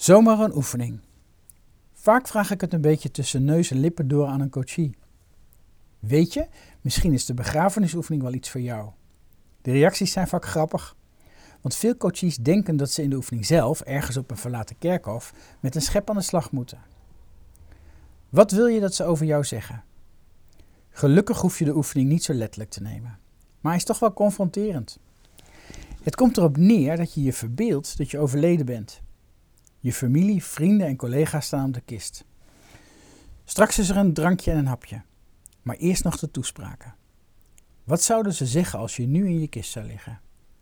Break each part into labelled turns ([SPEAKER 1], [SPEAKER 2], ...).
[SPEAKER 1] Zomaar een oefening. Vaak vraag ik het een beetje tussen neus en lippen door aan een coachie. Weet je, misschien is de begrafenisoefening wel iets voor jou. De reacties zijn vaak grappig, want veel coaches denken dat ze in de oefening zelf, ergens op een verlaten kerkhof, met een schep aan de slag moeten. Wat wil je dat ze over jou zeggen? Gelukkig hoef je de oefening niet zo letterlijk te nemen, maar hij is toch wel confronterend. Het komt erop neer dat je je verbeeldt dat je overleden bent je familie, vrienden en collega's staan op de kist. Straks is er een drankje en een hapje. Maar eerst nog de toespraken. Wat zouden ze zeggen als je nu in je kist zou liggen?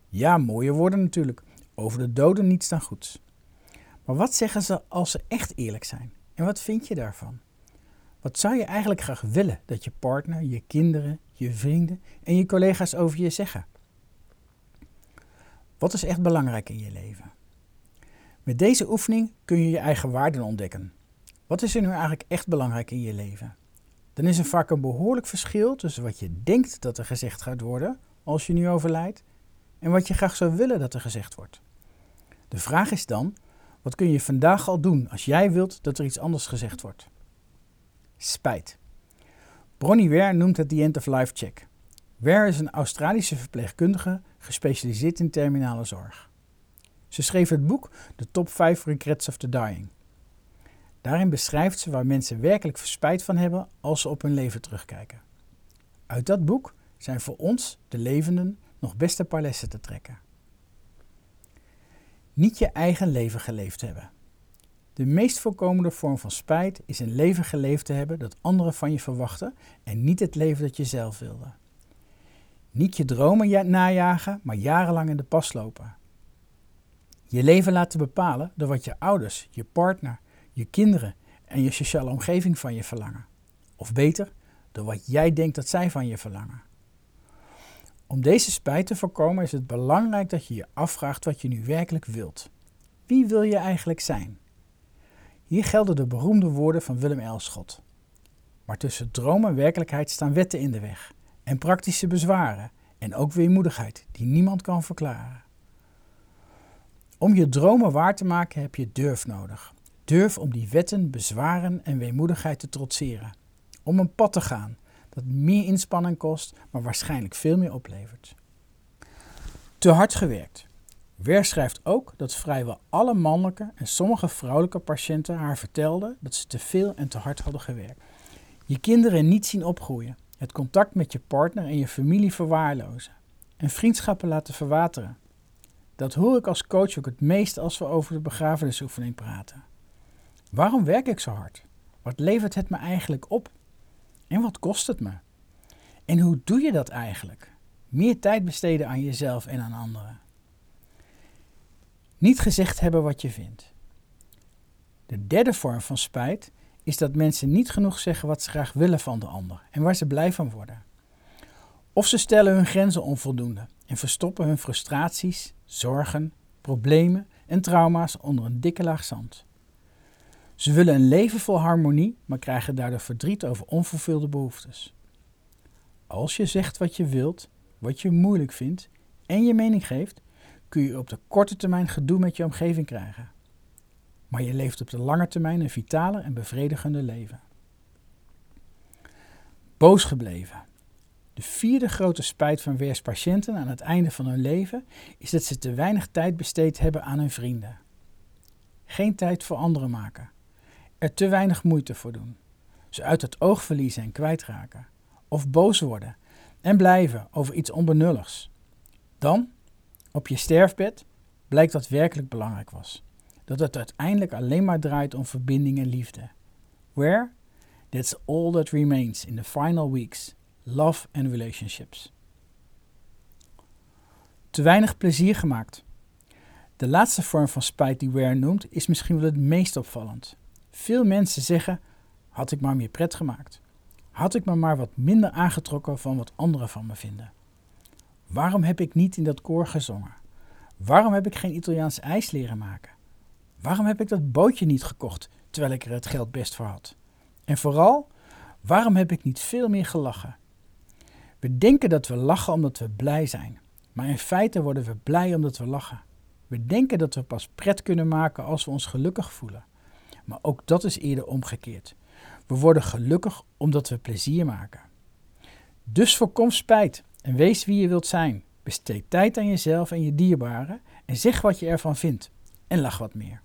[SPEAKER 1] Ja, mooie woorden natuurlijk. Over de doden niets dan goeds. Maar wat zeggen ze als ze echt eerlijk zijn? En wat vind je daarvan? Wat zou je eigenlijk graag willen dat je partner, je kinderen, je vrienden en je collega's over je zeggen? Wat is echt belangrijk in je leven? Met deze oefening kun je je eigen waarden ontdekken. Wat is er nu eigenlijk echt belangrijk in je leven? Dan is er vaak een behoorlijk verschil tussen wat je denkt dat er gezegd gaat worden als je nu overlijdt en wat je graag zou willen dat er gezegd wordt. De vraag is dan, wat kun je vandaag al doen als jij wilt dat er iets anders gezegd wordt? Spijt. Bronnie Ware noemt het The End of Life Check. Ware is een Australische verpleegkundige gespecialiseerd in terminale zorg. Ze schreef het boek The Top 5 Regrets of the Dying. Daarin beschrijft ze waar mensen werkelijk verspijt van hebben als ze op hun leven terugkijken. Uit dat boek zijn voor ons, de levenden, nog best een paar lessen te trekken. Niet je eigen leven geleefd hebben. De meest voorkomende vorm van spijt is een leven geleefd te hebben dat anderen van je verwachten en niet het leven dat je zelf wilde. Niet je dromen najagen, maar jarenlang in de pas lopen. Je leven laten bepalen door wat je ouders, je partner, je kinderen en je sociale omgeving van je verlangen. Of beter, door wat jij denkt dat zij van je verlangen. Om deze spijt te voorkomen is het belangrijk dat je je afvraagt wat je nu werkelijk wilt. Wie wil je eigenlijk zijn? Hier gelden de beroemde woorden van Willem Elschot. Maar tussen droom en werkelijkheid staan wetten in de weg en praktische bezwaren en ook weemoedigheid die niemand kan verklaren. Om je dromen waar te maken heb je durf nodig. Durf om die wetten, bezwaren en weemoedigheid te trotseren. Om een pad te gaan dat meer inspanning kost, maar waarschijnlijk veel meer oplevert. Te hard gewerkt. Weer schrijft ook dat vrijwel alle mannelijke en sommige vrouwelijke patiënten haar vertelden dat ze te veel en te hard hadden gewerkt. Je kinderen niet zien opgroeien, het contact met je partner en je familie verwaarlozen en vriendschappen laten verwateren. Dat hoor ik als coach ook het meest als we over de begrafenisoefening praten. Waarom werk ik zo hard? Wat levert het me eigenlijk op? En wat kost het me? En hoe doe je dat eigenlijk? Meer tijd besteden aan jezelf en aan anderen. Niet gezegd hebben wat je vindt. De derde vorm van spijt is dat mensen niet genoeg zeggen wat ze graag willen van de ander en waar ze blij van worden. Of ze stellen hun grenzen onvoldoende en verstoppen hun frustraties, zorgen, problemen en trauma's onder een dikke laag zand. Ze willen een leven vol harmonie, maar krijgen daardoor verdriet over onvervulde behoeftes. Als je zegt wat je wilt, wat je moeilijk vindt en je mening geeft, kun je op de korte termijn gedoe met je omgeving krijgen. Maar je leeft op de lange termijn een vitale en bevredigende leven. Boos gebleven. De vierde grote spijt van weerspatiënten aan het einde van hun leven is dat ze te weinig tijd besteed hebben aan hun vrienden. Geen tijd voor anderen maken. Er te weinig moeite voor doen. Ze uit het oog verliezen en kwijtraken. Of boos worden en blijven over iets onbenulligs. Dan, op je sterfbed, blijkt wat werkelijk belangrijk was. Dat het uiteindelijk alleen maar draait om verbinding en liefde. Where? That's all that remains in the final weeks love and relationships. Te weinig plezier gemaakt. De laatste vorm van spijt die Ware noemt is misschien wel het meest opvallend. Veel mensen zeggen: had ik maar meer pret gemaakt. Had ik me maar wat minder aangetrokken van wat anderen van me vinden. Waarom heb ik niet in dat koor gezongen? Waarom heb ik geen Italiaans ijs leren maken? Waarom heb ik dat bootje niet gekocht terwijl ik er het geld best voor had? En vooral, waarom heb ik niet veel meer gelachen? We denken dat we lachen omdat we blij zijn, maar in feite worden we blij omdat we lachen. We denken dat we pas pret kunnen maken als we ons gelukkig voelen. Maar ook dat is eerder omgekeerd. We worden gelukkig omdat we plezier maken. Dus voorkom spijt en wees wie je wilt zijn. Besteed tijd aan jezelf en je dierbaren en zeg wat je ervan vindt. En lach wat meer.